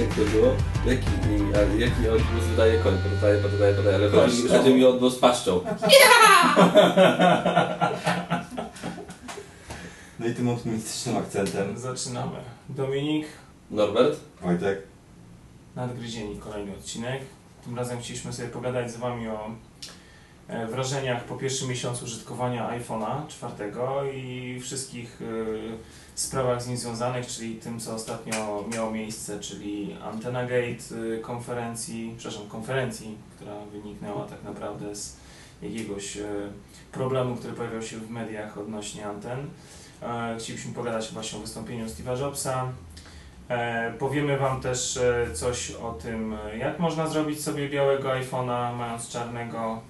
Jak to było? Jaki, jaki odgłos wydaje koń? Podaje, podaje, podaje, ale chodzi, mi- chodzi mi o odgłos paszczą. No i tym optymistycznym akcentem. Zaczynamy. Dominik, Norbert? Wojtek. nadgryzieni kolejny odcinek. Tym razem chcieliśmy sobie pogadać z Wami o wrażeniach po pierwszym miesiącu użytkowania iPhone'a czwartego i wszystkich e, sprawach z nim związanych, czyli tym, co ostatnio miało miejsce, czyli Antenna Gate e, konferencji, przepraszam, konferencji, która wyniknęła tak naprawdę z jakiegoś e, problemu, który pojawiał się w mediach odnośnie anten. E, Chcielibyśmy pogadać właśnie o wystąpieniu Steve'a Jobsa, E, powiemy Wam też e, coś o tym, e, jak można zrobić sobie białego iPhone'a mając czarnego.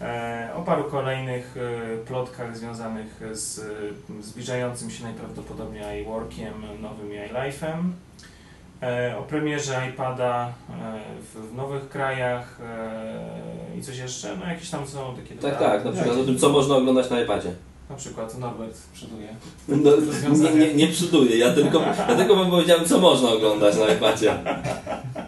E, o paru kolejnych e, plotkach związanych z e, zbliżającym się najprawdopodobniej iWorkiem, nowym iLife'em. O premierze iPada w, nowych krajach i coś jeszcze. No jakieś tam są takie Tak, tak, na przykład o tym, co można oglądać na iPadzie. Na przykład Norbert przoduje. No, nie, nie, nie przyduję, ja tylko, ja tylko wam powiedziałem, co można oglądać na iPadzie.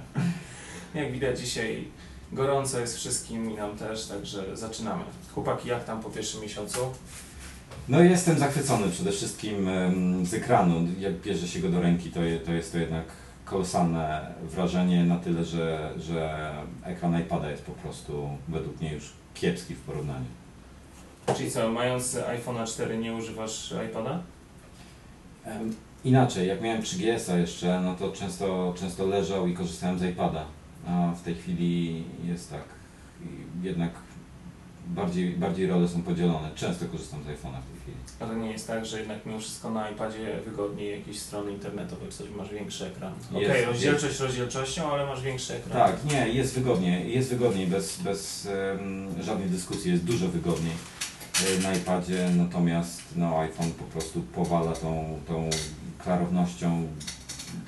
Jak widać dzisiaj gorąco jest wszystkim i nam też, także zaczynamy. Chłopaki, jak tam po pierwszym miesiącu? No jestem zachwycony przede wszystkim em, z ekranu. Jak bierze się go do ręki, to, je, to jest to jednak kolosalne wrażenie na tyle, że, że ekran iPada jest po prostu według mnie już kiepski w porównaniu. Czyli co, mając iPhone'a 4 nie używasz iPada? Em, Inaczej, jak miałem 3GS-a jeszcze, no to często, często leżał i korzystałem z iPada, a w tej chwili jest tak, jednak bardziej, bardziej role są podzielone. Często korzystam z iPhone'a w tej chwili. Ale nie jest tak, że jednak mimo wszystko na iPadzie wygodniej jakieś strony internetowe czy coś masz większy ekran. Okej, Jest, rozdzielczość rozdzielczością, ale masz większy ekran. Tak, nie, jest wygodniej, jest wygodniej, bez, bez em, żadnej dyskusji, jest dużo wygodniej e, na iPadzie, natomiast no, iPhone po prostu powala tą, tą klarownością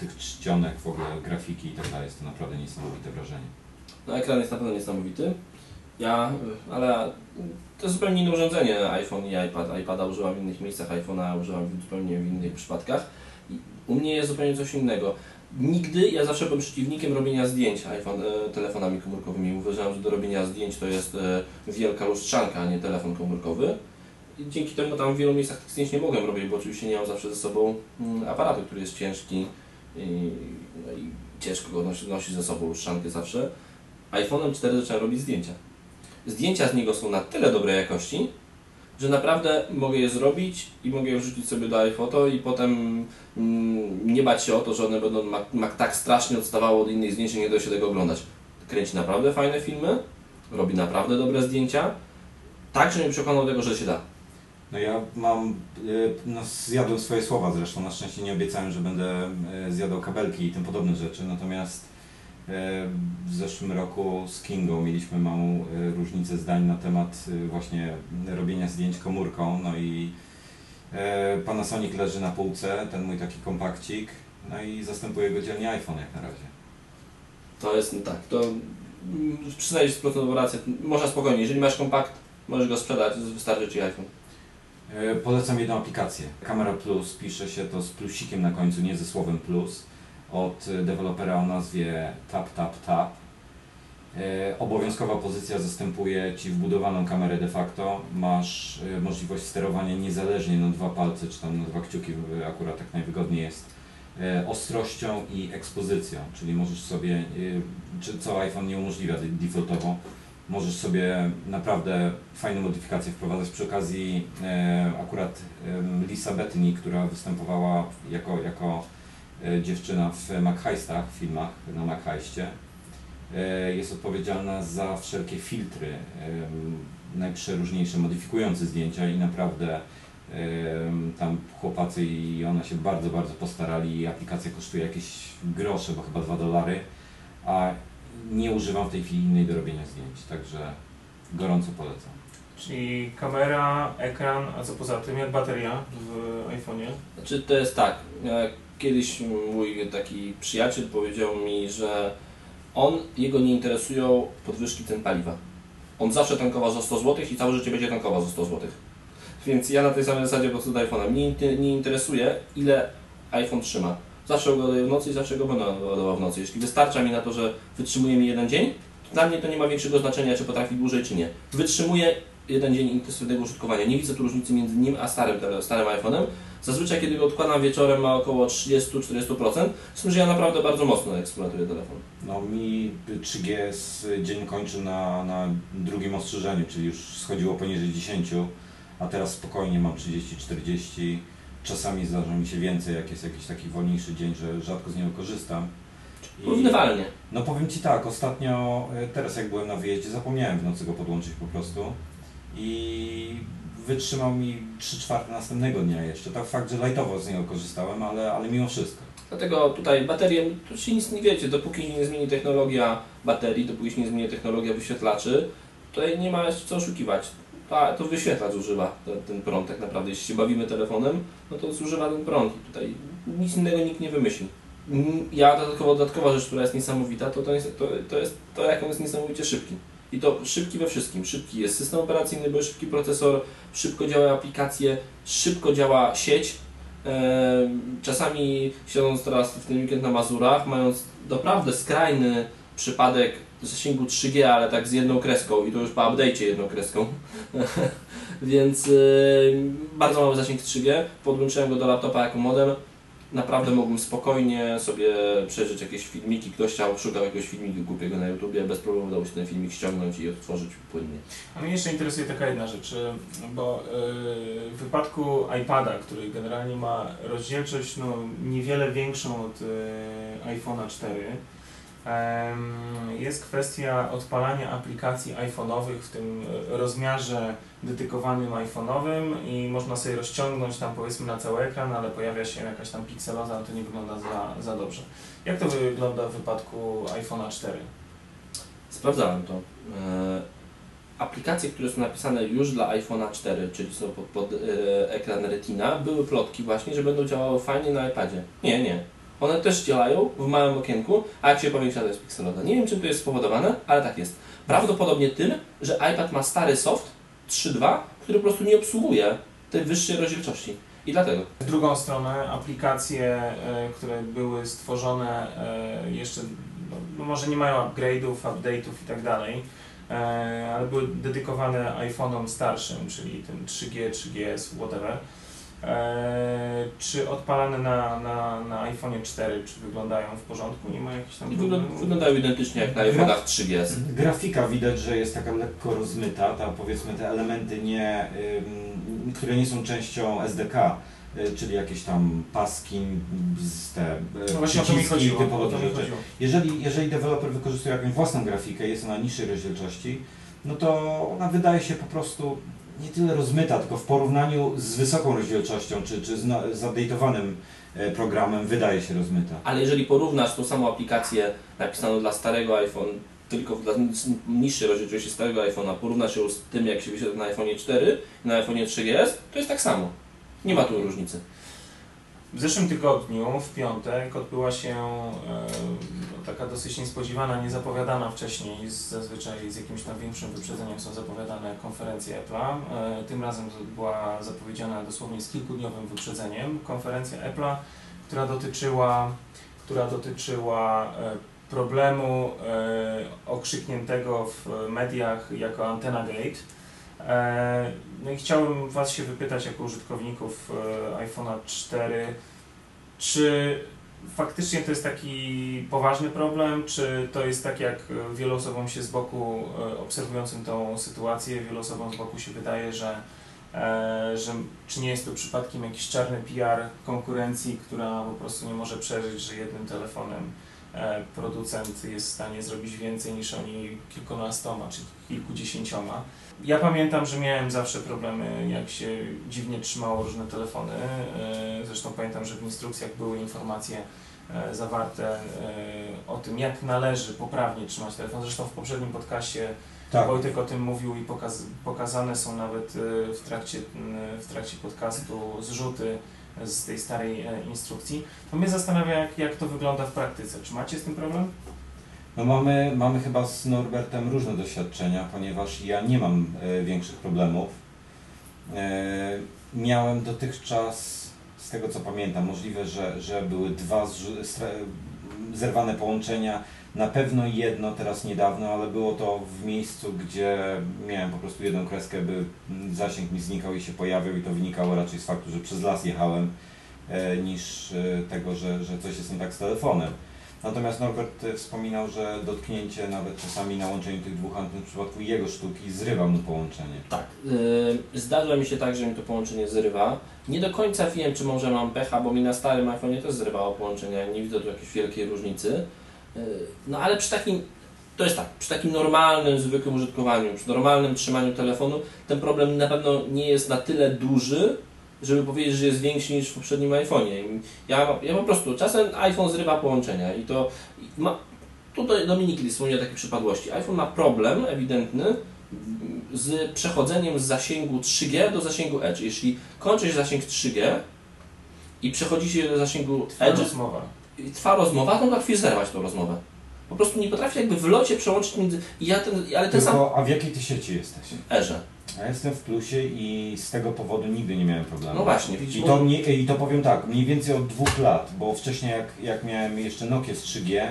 tych czcionek, w ogóle grafiki i tak dalej, jest to naprawdę niesamowite wrażenie. No ekran jest na pewno niesamowity. Ja, ale to jest zupełnie inne urządzenie iPhone i iPad. iPada używam w innych miejscach, iPhone'a używam w zupełnie w innych przypadkach. U mnie jest zupełnie coś innego. Nigdy, ja zawsze byłem przeciwnikiem robienia zdjęć iPhone, e, telefonami komórkowymi. Uważałem, że do robienia zdjęć to jest wielka lustrzanka, a nie telefon komórkowy. I dzięki temu tam w wielu miejscach tych zdjęć nie mogłem robić, bo oczywiście nie mam zawsze ze sobą mm, aparatu, który jest ciężki i, no i ciężko go nosi, nosi ze sobą lustrzankę zawsze. iPhone'em 4 zacząłem robić zdjęcia. Zdjęcia z niego są na tyle dobrej jakości, że naprawdę mogę je zrobić i mogę je wrzucić sobie do iPhoto i potem mm, nie bać się o to, że one będą ma, ma tak strasznie odstawało od innych zdjęć, że nie da się tego oglądać. Kręci naprawdę fajne filmy, robi naprawdę dobre zdjęcia, tak, że mnie przekonał tego, że się da. No ja mam, y, no zjadłem swoje słowa zresztą, na szczęście nie obiecałem, że będę y, zjadał kabelki i tym podobne rzeczy, natomiast y, w zeszłym roku z Kingą mieliśmy małą różnicę zdań na temat właśnie robienia zdjęć komórką, no i Panasonic leży na półce, ten mój taki kompakcik, no i zastępuje go dzielnie iPhone jak na razie. To jest no tak, to mm, przyznaję się z rację. Można spokojnie, jeżeli masz kompakt, możesz go sprzedać, wystarczy Ci iPhone. E, Polecam jedną aplikację. Camera Plus, pisze się to z plusikiem na końcu, nie ze słowem plus, od dewelopera o nazwie Tap Tap Tap. E, Obowiązkowa pozycja zastępuje Ci wbudowaną kamerę de facto. Masz e, możliwość sterowania niezależnie na dwa palce, czy tam na dwa kciuki, akurat tak najwygodniej jest, ostrością i ekspozycją, czyli możesz sobie, czy co iPhone nie umożliwia de- defaultowo, możesz sobie naprawdę fajne modyfikacje wprowadzać. Przy okazji e, akurat Lisa Bettany, która występowała jako, jako e, dziewczyna w MacHeistach, w filmach na MacHeistie, e, jest odpowiedzialna za wszelkie filtry najprzeróżniejsze, modyfikujące zdjęcia i naprawdę tam chłopacy i ona się bardzo, bardzo postarali. Aplikacja kosztuje jakieś grosze, bo chyba 2 dolary, a nie używam w tej chwili innej do robienia zdjęć, także gorąco polecam. Czyli kamera, ekran, a co poza tym, jak bateria w iPhone'ie? Znaczy to jest tak, e, kiedyś mój taki przyjaciel powiedział mi, że on, jego nie interesują podwyżki cen paliwa. On zawsze tankował za 100 zł i całe życie będzie tankował za 100 zł. Więc ja na tej samej zasadzie po prostu do iPhone'a. Mnie nie interesuje ile iPhone trzyma. Zawsze go ładuję w nocy i zawsze go będę ładował w nocy. Jeśli wystarcza mi na to, że wytrzymuje mi jeden dzień, to dla mnie to nie ma większego znaczenia, czy potrafi dłużej, czy nie. Wytrzymuje jeden dzień intensywnego użytkowania. Nie widzę tu różnicy między nim a starym, starym iPhone'em. Zazwyczaj, kiedy go odkładam wieczorem, ma około 30-40%, z tym, że ja naprawdę bardzo mocno eksploatuję telefon. No mi 3GS dzień kończy na, na drugim ostrzeżeniu, czyli już schodziło poniżej 10, a teraz spokojnie mam 30-40. Czasami zdarza mi się więcej, jak jest jakiś taki wolniejszy dzień, że rzadko z niego korzystam. I- Porównywalnie. No powiem Ci tak, ostatnio, e, teraz jak byłem na wyjeździe, zapomniałem w nocy go podłączyć po prostu i wytrzymał mi 3 czwarte następnego dnia jeszcze. Tak fakt, że lightowo z niego korzystałem, ale, ale mimo wszystko. Dlatego tutaj baterie, tu się nic nie wiecie, dopóki się nie zmieni technologia baterii, dopóki się nie zmieni technologia wyświetlaczy, tutaj nie ma co oszukiwać. To wyświetlacz zużywa ten, ten prąd tak naprawdę. Jeśli się bawimy telefonem, no to zużywa ten prąd i tutaj nic innego nikt nie wymyśli. Mm, Ja dodatkowo, dodatkowa rzecz, która jest niesamowita, to, to, jest, to, to jest to, jak on jest niesamowicie szybki. I to szybki we wszystkim. Szybki jest system operacyjny, bo jest szybki procesor, szybko działają aplikacje, szybko działa sieć. Em, Czasami siedząc teraz w ten weekend na Mazurach, mając naprawdę skrajny przypadek zasięgu 3G, ale tak z jedną kreską i to już po update'cie jedną kreską. Więc y, bardzo mały zasięg 3G. Podłączyłem go do laptopa jako modem. Naprawdę mogłem spokojnie sobie przejrzeć jakieś filmiki. Ktoś chciał, szukał jakiegoś filmiku głupiego na YouTubie, bez problemu udało się ten filmik ściągnąć i odtworzyć płynnie. A mnie jeszcze interesuje taka jedna rzecz, y, bo y, w wypadku iPada, który generalnie ma rozdzielczość no, niewiele większą od y, iPhone'a 4, em, jest kwestia odpalania aplikacji iPhone'owych w tym y, rozmiarze dedykowanym iPhone'owym i można sobie rozciągnąć tam powiedzmy na cały ekran, ale pojawia się jakaś tam pikseloza, ale to nie wygląda za, za dobrze. Jak to wygląda w wypadku iPhone'a 4? Sprawdzałem to. E, Aplikacje, które są napisane już dla iPhone'a 4, czyli są pod, pod e, ekran Retina, były plotki właśnie, że będą działały fajnie na iPadzie. Nie, nie. One też działają w małym okienku, a jak się powiększa, to jest pikselowa. Nie wiem, czym to jest spowodowane, ale tak jest. Prawdopodobnie tym, że iPad ma stary soft 3.2, który po prostu nie obsługuje tej wyższej rozdzielczości. I dlatego. W drugą stronę aplikacje, e, które były stworzone e, jeszcze, no może nie mają upgrade'ów, update'ów i tak dalej, e, ale były dedykowane iPhone'om starszym, czyli tym 3G, 3GS, whatever. E, czy odpalane na, na, na iPhone'ie 4, czy wyglądają w porządku? Nie ma jakichś tam I wygląda, problemów? wyglądają identycznie jak na iPhone'ach 3GS. Grafika widać, że jest taka lekko rozmyta, ta powiedzmy te elementy, nie, ym, które nie są częścią SDK, y, czyli jakieś tam paski, z te y, No właśnie o to mi przyciski, chodziło. typowe O to mi rzeczy. chodziło. Jeżeli, jeżeli deweloper wykorzystuje jakąś własną grafikę, jest ona niższej rozdzielczości, no to ona wydaje się po prostu nie tyle rozmyta, tylko w porównaniu z wysoką rozdzielczością, czy, czy z na- zupdate'owanym e, programem wydaje się rozmyta. Ale jeżeli porównasz tą samą aplikację napisaną dla starego iPhone, tylko dla niższej rozdzielczości starego iPhone'a, porównasz ją z tym, jak się wyświetla na iPhone 4 i na iPhone 3GS, to jest tak samo. Nie ma tu różnicy. W zeszłym tygodniu, w piątek, odbyła się e, taka dosyć niespodziewana, niezapowiadana wcześniej, z, zazwyczaj z jakimś tam większym wyprzedzeniem są zapowiadane konferencje Apple'a. E, tym razem była zapowiedziana dosłownie z kilkudniowym wyprzedzeniem konferencja Apple'a, która dotyczyła, która dotyczyła e, problemu e, okrzykniętego w mediach jako Antenna Gate. E, No i chciałbym Was się wypytać jako użytkowników e, iPhone'a 4, czy faktycznie to jest taki poważny problem, czy to jest tak jak wielu osobom się z boku e, obserwującym tą sytuację, wielu osobom z boku się wydaje, że, że czy nie jest to przypadkiem jakiś czarny PR konkurencji, która po prostu nie może przeżyć, że jednym telefonem producent jest w stanie zrobić więcej niż oni kilkunastoma czy kilkudziesięcioma. Ja pamiętam, że miałem zawsze problemy, jak się dziwnie trzymało różne telefony. E, Zresztą pamiętam, że w instrukcjach były informacje e, zawarte e, o tym, jak należy poprawnie trzymać telefon. Zresztą w poprzednim podcaście Tak, Wojtek o tym mówił i pokaz, pokazane są nawet w trakcie, w trakcie podcastu zrzuty z tej starej instrukcji. To mnie zastanawia, jak, jak to wygląda w praktyce. Czy macie z tym problem? No mamy, mamy chyba z Norbertem różne doświadczenia, ponieważ ja nie mam e, większych problemów. E, miałem dotychczas z tego co pamiętam, możliwe, że, że były dwa stra- zerwane połączenia, na pewno jedno teraz niedawno, ale było to w miejscu, gdzie miałem po prostu jedną kreskę, by zasięg mi znikał i się pojawiał i to wynikało raczej z faktu, że przez las jechałem, e, niż e, tego, że, że coś jest nie tak z telefonem. Natomiast Norbert e, wspominał, że dotknięcie nawet czasami na łączeniu tych dwóch anten w przypadku jego sztuki zrywa mu połączenie. Tak. Yy, zdarza mi się tak, że mi to połączenie zrywa. Nie do końca wiem, czy może mam pecha, bo mi na starym iPhone'ie też zrywało połączenie. Nie widzę tu jakiejś wielkiej różnicy. Yy, no ale przy takim, to jest tak, przy takim normalnym, zwykłym użytkowaniu, przy normalnym trzymaniu telefonu, ten problem na pewno nie jest na tyle duży, żeby powiedzieć, że jest większy niż w poprzednim iPhone'ie. Ja, ja po prostu, czasem iPhone zrywa połączenia i to ma, tutaj Dominik kiedyś wspomniał o takiej przypadłości. iPhone ma problem ewidentny z przechodzeniem z zasięgu 3G do zasięgu Edge. Jeśli kończy się zasięg 3G i przechodzi się do zasięgu Trwa Edge, rozmowa. i trwa rozmowa, to łatwiej zerwać tą rozmowę. Po prostu nie potrafi jakby w locie przełączyć między... Ja ten, ale ten sam... Tylko, a w jakiej ty sieci jesteś? Edge. Ja jestem w plusie i z tego powodu nigdy nie miałem problemu. No właśnie, widzisz, I to, nie, I to powiem tak, mniej więcej od dwóch lat, bo wcześniej jak, jak miałem jeszcze Nokia z 3G,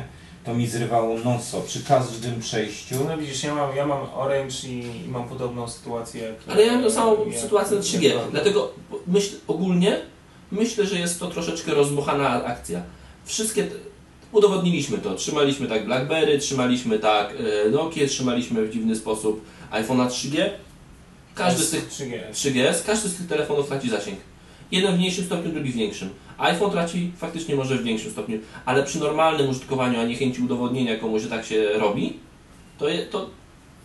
to mi zrywało non-stop przy każdym przejściu. No widzisz, ja mam, ja mam Orange i, i mam podobną sytuację jak... Ale ja mam tą samą jak- sytuację na 3G, jak Norman. dlatego myśl, ogólnie myślę, że jest to troszeczkę rozbuchana akcja. Wszystkie, te- udowodniliśmy to, trzymaliśmy tak BlackBerry, trzymaliśmy tak e, Nokia, trzymaliśmy w dziwny sposób iPhone'a 3G. Każdy z tych 3G. 3GS, każdy z tych telefonów traci zasięg. Jeden w mniejszym stopniu, drugi w większym. iPhone traci faktycznie może w większym stopniu, ale przy normalnym użytkowaniu, a nie chęci udowodnienia komuś, że tak się robi, to, je, to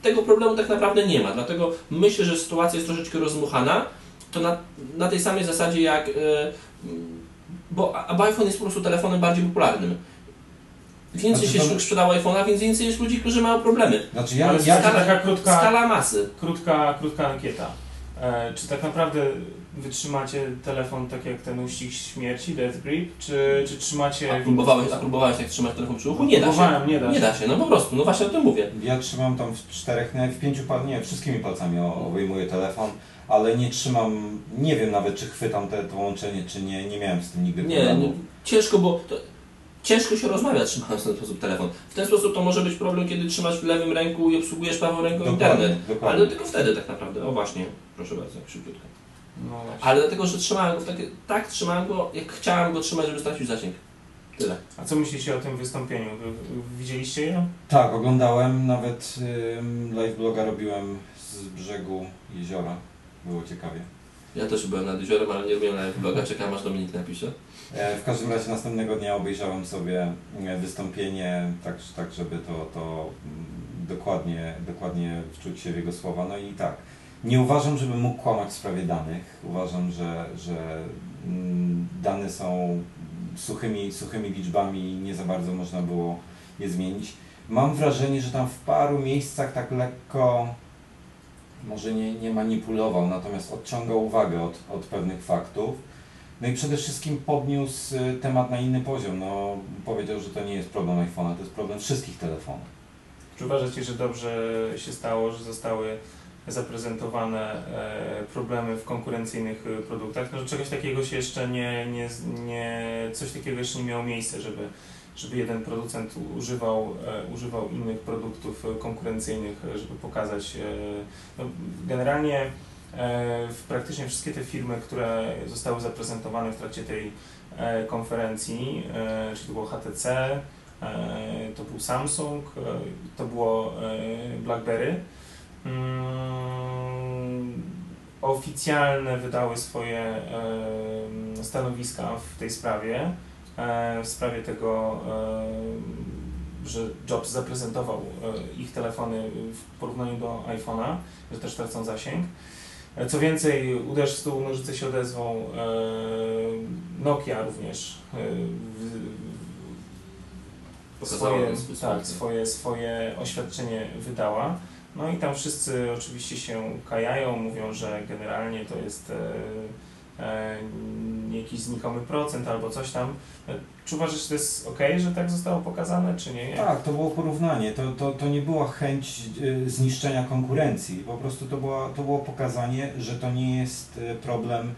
tego problemu tak naprawdę nie ma. Dlatego myślę, że sytuacja jest troszeczkę rozmuchana. To na, na tej samej zasadzie jak. bo, a- bo iPhone jest po prostu telefonem bardziej popularnym. Więcej Znaczy się to- sprzedało iPhone'a, więc więcej jest ludzi, którzy mają problemy. Znaczy ja, ja, skala- taka krótka- skala masy. Krótka, krótka ankieta. E, czy tak naprawdę wytrzymacie telefon tak jak ten uścisk śmierci, Death Grip, czy, czy trzymacie... A próbowałeś, a próbowałeś tak trzymać telefon przy uchu? Nie da się. Nie da Nie się. da się, no po prostu, no właśnie o tym mówię. ja trzymam tam w czterech, nawet w pięciu palcach, nie, wszystkimi palcami o- obejmuję telefon, ale nie trzymam, nie wiem nawet czy chwytam te, to łączenie, czy nie, nie miałem z tym nigdy Nie, problemu. nie ciężko, bo to, ciężko się rozmawia trzymając w ten sposób telefon. W ten sposób to może być problem, kiedy trzymasz w lewym ręku i obsługujesz prawą ręką Dokładnie, internet. dokładnie. Ale tylko wtedy tak naprawdę. O właśnie, proszę bardzo, szybciutko. No. Ale dlatego, że trzymałem go w takie, tak trzymałem go, jak chciałem go trzymać, żeby stracił zasięg. Tyle. A co myślicie o tym wystąpieniu? Wy, wy widzieliście je? Tak, oglądałem, nawet live bloga robiłem z brzegu jeziora, było ciekawie. Ja też byłem nad jeziorem, ale nie robiłem live bloga, czekam aż Dominik napisze. E, W każdym razie następnego dnia obejrzałem sobie e, wystąpienie, tak, tak żeby to, to mm, dokładnie, dokładnie wczuć się w jego słowa. No i tak, nie uważam, żeby mógł kłamać w sprawie danych. Uważam, że, że mm, dane są suchymi, suchymi liczbami i nie za bardzo można było je zmienić. Mam wrażenie, że tam w paru miejscach tak lekko może nie, nie manipulował, natomiast odciągał uwagę od, od pewnych faktów. No i przede wszystkim podniósł y, temat na inny poziom. No, powiedział, że to nie jest problem iPhone'a, to jest problem wszystkich telefonów. Czy uważacie, że dobrze się stało, że zostały zaprezentowane e, problemy w konkurencyjnych e, produktach? No, czegoś takiego się jeszcze nie, nie, nie coś takiego jeszcze nie miało miejsca, żeby, żeby jeden producent używał, e, używał innych produktów e, konkurencyjnych, e, żeby pokazać. No, generalnie w praktycznie wszystkie te firmy, które zostały zaprezentowane w trakcie tej konferencji, czyli to było HTC, to był Samsung, to było BlackBerry. Mm, Oficjalne wydały swoje stanowiska w tej sprawie, w sprawie tego, e, że Jobs zaprezentował e, ich telefony w porównaniu do iPhone'a, że też tracą zasięg. E, Co więcej, uderz w stół, nożyce się odezwą. e, Nokia również e, swoje, tak, swoje, swoje oświadczenie wydała. No i tam wszyscy oczywiście się kajają, mówią, że generalnie to jest e, e, jakiś znikomy procent albo coś tam. E, Czy uważasz, że to jest ok, że tak zostało pokazane, czy nie? Tak, to było porównanie. To, to, to nie była chęć y, zniszczenia konkurencji. Po prostu to, była, to było pokazanie, że to nie jest problem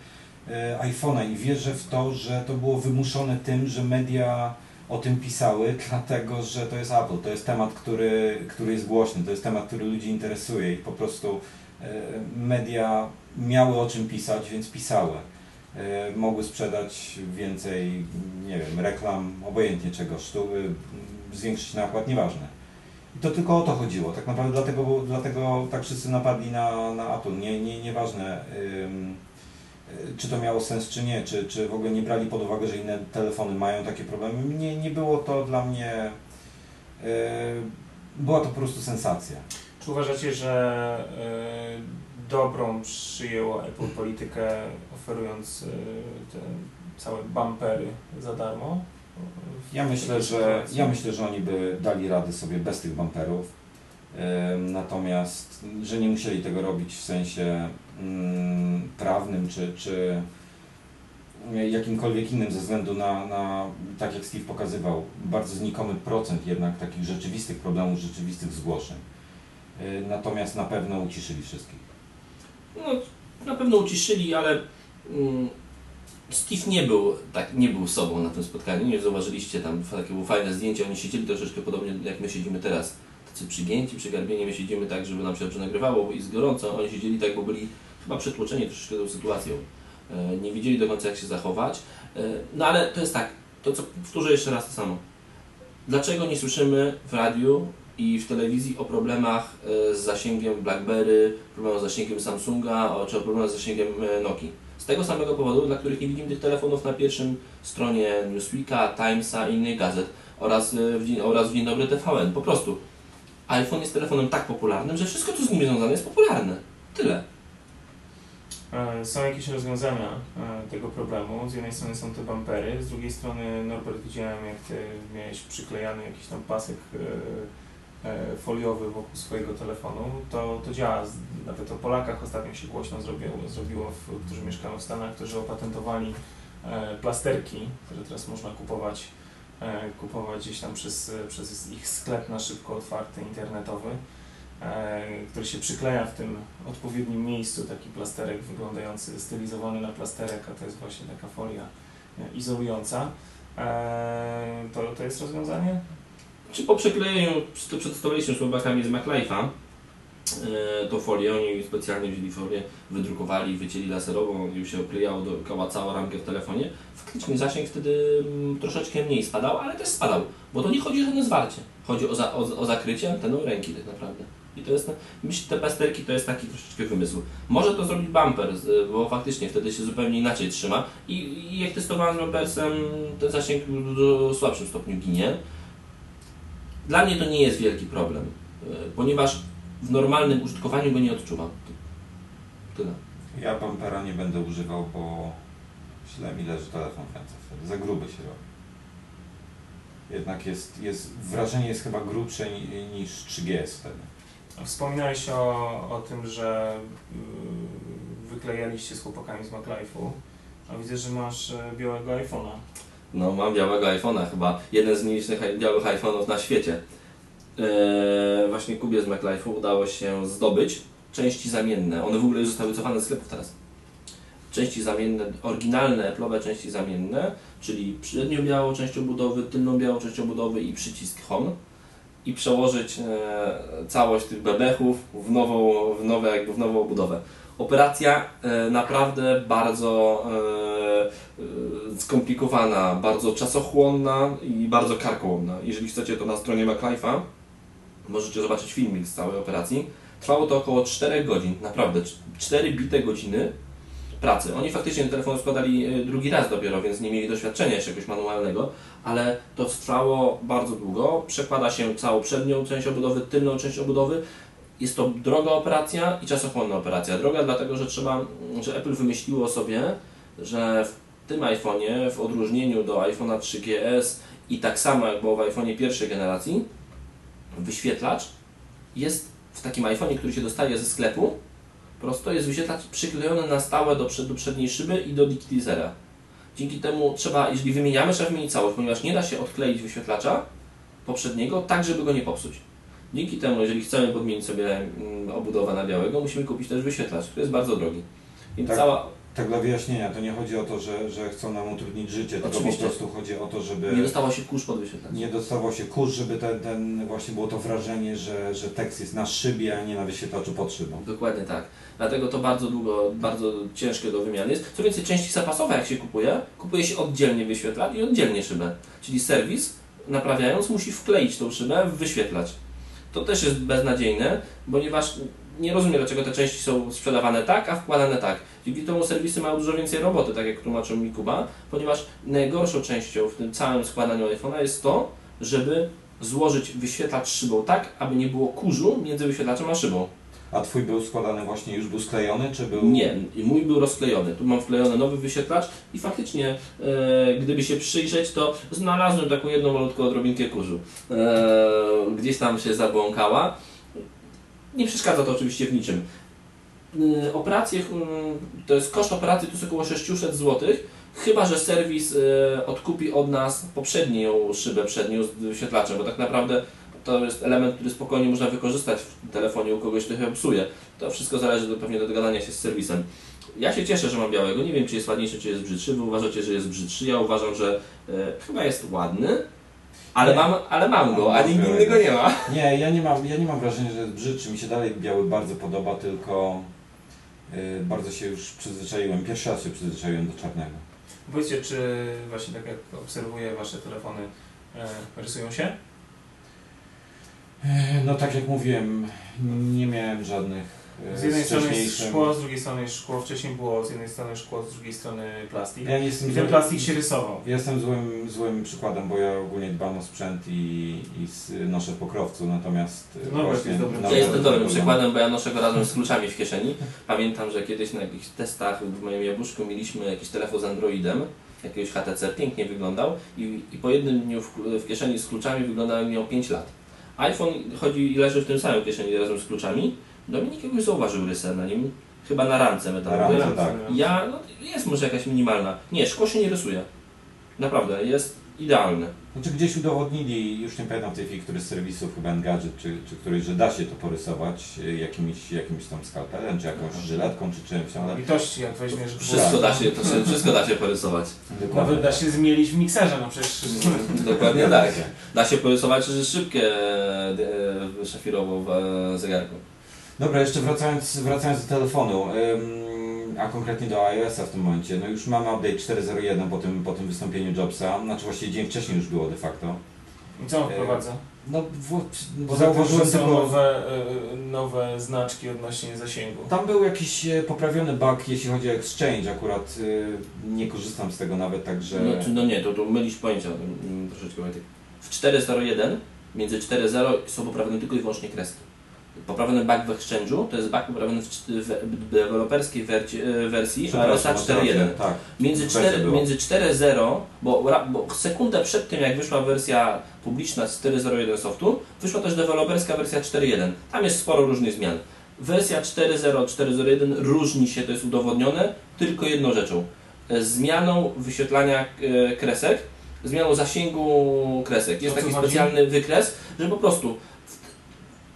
e, iPhone'a i wierzę w to, że to było wymuszone tym, że media o tym pisały, dlatego że to jest Apple, to jest temat, który, który jest głośny, to jest temat, który ludzi interesuje i po prostu e, media miały o czym pisać, więc pisały. E, mogły sprzedać więcej, nie wiem, reklam, obojętnie czego, sztuły, zwiększyć nakład, nieważne. I to tylko o to chodziło. Tak naprawdę dlatego, dlatego tak wszyscy napadli na, na Apple. Nie, nie, nieważne, ym, czy to miało sens, czy nie, czy, czy w ogóle nie brali pod uwagę, że inne telefony mają takie problemy. Nie, nie było to dla mnie. Yy, była to po prostu sensacja. Czy uważacie, że yy, dobrą przyjęło Apple politykę, oferując yy, te całe bumpery za darmo? Ja myślę, że, ja myślę, że oni by dali radę sobie bez tych bumperów. Natomiast, że nie musieli tego robić w sensie mm, prawnym czy, czy jakimkolwiek innym ze względu na, na, tak jak Steve pokazywał, bardzo znikomy procent jednak takich rzeczywistych problemów, rzeczywistych zgłoszeń. Natomiast na pewno uciszyli wszystkich. No, na pewno uciszyli, ale mm, Steve nie był, tak, nie był sobą na tym spotkaniu, nie zauważyliście tam, takie było fajne zdjęcie, oni siedzieli troszeczkę podobnie jak my siedzimy teraz, tacy przygięci, przygarbieni, my siedzimy tak, żeby nam się dobrze nagrywało, bo jest gorąco, oni siedzieli tak, bo byli chyba przytłoczeni troszeczkę tą sytuacją, e, nie wiedzieli do końca jak się zachować, e, no ale to jest tak, to co, powtórzę jeszcze raz to samo, dlaczego nie słyszymy w radiu i w telewizji o problemach e, z zasięgiem BlackBerry, problemach z zasięgiem Samsunga, czy o problemach z zasięgiem Nokii? Z tego samego powodu, dla których nie widzimy tych telefonów na pierwszym stronie Newsweeka, Timesa i innych gazet oraz w, dzień, oraz w Dzień Dobry TVN. Po prostu iPhone jest telefonem tak popularnym, że wszystko co z nim związane jest popularne. Tyle. E, są jakieś rozwiązania e, tego problemu. Z jednej strony są te bumpery, z drugiej strony Norbert widziałem jak ty miałeś przyklejany jakiś tam pasek e, E, foliowy wokół swojego telefonu, to, to działa. Nawet o Polakach ostatnio się głośno zrobiło, zrobiło w, którzy mieszkają w Stanach, którzy opatentowali e, plasterki, które teraz można kupować, e, kupować gdzieś tam przez, przez ich sklep na szybko otwarty, internetowy, który się przykleja w tym odpowiednim miejscu, taki plasterek wyglądający, stylizowany na plasterek, a to jest właśnie taka folia izolująca. To, to jest rozwiązanie? Czy po przyklejeniu, to przedstawiliśmy Słowakami z MacLife'a, e, to folię, oni specjalnie wzięli folię, wydrukowali, wycięli laserową, już się oklejało dookoła całą ramkę w telefonie. Faktycznie zasięg wtedy mm, troszeczkę mniej spadał, ale też spadał, bo to nie chodzi o żadne zwarcie. Chodzi o, za, o, o zakrycie anteną ręki tak naprawdę. I to jest, myślę, te pasterki to jest taki troszeczkę wymysł. Może to zrobić bumper, bo faktycznie wtedy się zupełnie inaczej trzyma. I, i jak testowałem z bumpersem, ten zasięg w słabszym stopniu ginie. Dla mnie to nie jest wielki problem, e, ponieważ w normalnym użytkowaniu go nie odczuwam. Tyle. Ja bumpera nie będę używał, bo źle mi leży telefon w ręce wtedy. Za gruby się robi. Jednak jest, jest, wrażenie jest chyba grubsze niż 3GS wtedy. Wspominałeś o, o tym, że yy, wyklejaliście z chłopakami z MacLife'u, a widzę, że masz e, białego iPhone'a. No, mam białego iPhone'a, chyba jeden z nielicznych białych iPhone'ów na świecie. Eee, właśnie Kubie z MacLife'u udało się zdobyć części zamienne. One w ogóle już zostały wycofane z sklepów teraz. Części zamienne, oryginalne Apple'owe części zamienne, czyli przednią białą część obudowy, tylną białą część obudowy i przycisk Home i przełożyć e, całość tych bebechów w nową, w, nowe, jakby w nową obudowę. Operacja e, naprawdę bardzo e, e, skomplikowana, bardzo czasochłonna i bardzo karkołomna. Jeżeli chcecie to na stronie MacLife'a, możecie zobaczyć filmik z całej operacji. Trwało to około 4 godzin, naprawdę 4 bite godziny pracy. Oni faktycznie ten telefon składali drugi raz dopiero, więc nie mieli doświadczenia jeszcze jakiegoś manualnego, ale to trwało bardzo długo. Przekłada się całą przednią część obudowy, tylną część obudowy. Jest to droga operacja i czasochłonna operacja. Droga dlatego, że trzeba, że Apple wymyśliło sobie, że w tym iPhone'ie, w odróżnieniu do iPhone'a 3GS i tak samo jak było w iPhone'ie pierwszej generacji, wyświetlacz jest w takim iPhone'ie, który się dostaje ze sklepu, prosto jest wyświetlacz przyklejony na stałe do, przed, do przedniej szyby i do digitizera. Dzięki temu trzeba, jeżeli wymieniamy, trzeba wymienić całość, ponieważ nie da się odkleić wyświetlacza poprzedniego tak, żeby go nie popsuć. Dzięki temu, jeżeli chcemy podmienić sobie mm, obudowę na białego, musimy kupić też wyświetlacz, który jest bardzo drogi. Więc tak, cała... Tak dla wyjaśnienia, to nie chodzi o to, że, że chcą nam utrudnić życie, tylko po Oczywiście. prostu chodzi o to, żeby Nie dostało się kurz pod wyświetlacz. nie dostawał się kurz, żeby ten, ten właśnie było to wrażenie, że, że tekst jest na szybie, a nie na wyświetlaczu pod szybą. Dokładnie tak. Dlatego to bardzo długo, bardzo ciężkie do wymiany jest. Co więcej, części zapasowe jak się kupuje, kupuje się oddzielnie wyświetlacz i oddzielnie szybę. Czyli serwis, naprawiając, musi wkleić tą szybę w wyświetlacz. To też jest beznadziejne, ponieważ nie rozumiem, dlaczego te części są sprzedawane tak, a wkładane tak. Dzięki temu serwisy mają dużo więcej roboty, tak jak tłumaczył mi Kuba, ponieważ najgorszą częścią w tym całym składaniu iPhone'a jest to, żeby złożyć wyświetlacz szybą tak, aby nie było kurzu między wyświetlaczem a szybą. A twój był składany właśnie, już był sklejony, czy był... Nie, mój był rozklejony. Tu mam wklejony nowy wyświetlacz i faktycznie, e, gdyby się przyjrzeć, to znalazłem taką jedną malutką odrobinkę kurzu. E, gdzieś tam się zabłąkała. Nie przeszkadza to oczywiście w niczym. E, operacje, mm, to jest koszt operacji to jest około 600 zł, chyba że serwis e, odkupi od nas poprzednią szybę przednią z wyświetlaczem, bo tak naprawdę to jest element, który spokojnie można wykorzystać w telefonie u kogoś, kto się psuje. To wszystko zależy do, pewnie do dogadania się z serwisem. Ja się cieszę, że mam białego. Nie wiem, czy jest ładniejszy, czy jest brzydszy. Wy uważacie, że jest brzydszy. Ja uważam, że e, chyba jest ładny, ale mam, ale mam go, a nikt innego nie ma. Nie, ja nie mam, ja nie mam wrażenia, że jest brzydszy. Mi się dalej biały bardzo podoba, tylko y, bardzo się już przyzwyczaiłem. Pierwszy raz się przyzwyczaiłem do czarnego. Powiedzcie, czy właśnie tak jak obserwuję Wasze telefony, e, rysują się? E, No tak jak mówiłem, nie miałem żadnych e, Z jednej strony jest szkło, z drugiej strony jest szkło. Wcześniej było z jednej strony szkło, z drugiej strony plastik. Ja nie jestem I ten zły- plastik się rysował. Ja Jestem złym, złym przykładem, bo ja ogólnie dbam o sprzęt i, i noszę w pokrowcu, natomiast Norbert właśnie... jest dobrym na- Ja jestem dobrym przykładem, bo ja noszę go razem z kluczami w kieszeni. Pamiętam, że kiedyś na jakichś testach w moim jabłuszku mieliśmy jakiś telefon z Androidem, jakiegoś HTC, pięknie wyglądał i, i po jednym dniu w, w kieszeni z kluczami wyglądał i miał 5 lat. iPhone chodzi i leży w tym samym kieszeni razem z kluczami. Dominik jakoś zauważył rysę na nim, chyba na ramce metalowej. Na tak. Ja, no, jest może jakaś minimalna. Nie, szkło się nie rysuje. Naprawdę, jest idealne. Znaczy gdzieś udowodnili, już nie pamiętam w tej chwili, który z serwisów, chyba Engadget, czy, czy któryś, że da się to porysować e, jakimś, jakimś tam skalpelem, czy jakąś żyletką, czy czymś, ale Litości, jak weźmiesz Wszystko da się, to się, wszystko da się porysować. Nawet da się zmielić w mikserze, no przecież Dokładnie tak. Da się porysować szybkie e, szafirową w e, zegarku. Dobra, jeszcze wracając, wracając do telefonu, ym, a konkretnie do iOS-a w tym momencie, no już mamy update 4.01 po tym, po tym wystąpieniu Jobsa, znaczy właściwie dzień wcześniej już było de facto. I co on wprowadza? No, w, Bo zauważyłem tylko... nowe, e, nowe znaczki odnośnie zasięgu. Tam był jakiś e, poprawiony bug, jeśli chodzi o Exchange, akurat e, nie korzystam z tego nawet, także... No, czy- no nie, to, to mylisz pojęcia mm, troszeczkę Wojtek. W 4.01 między 4.0 są poprawione tylko i wyłącznie kreski. Poprawiony bug w Exchange'u to jest bug poprawiony w, w deweloperskiej e, wersji masz rację, 4.1. Tak. Między, Becie 4, było. między 4.0, bo, bo sekundę przed tym jak wyszła wersja publiczna z 4.01 softu, wyszła też deweloperska wersja 4.1. Tam jest sporo różnych zmian. Wersja 4.0, 4.01 różni się, to jest udowodnione, tylko jedną rzeczą. Zmianą wyświetlania e, kresek, zmianą zasięgu kresek. Jest taki specjalny wykres, że po prostu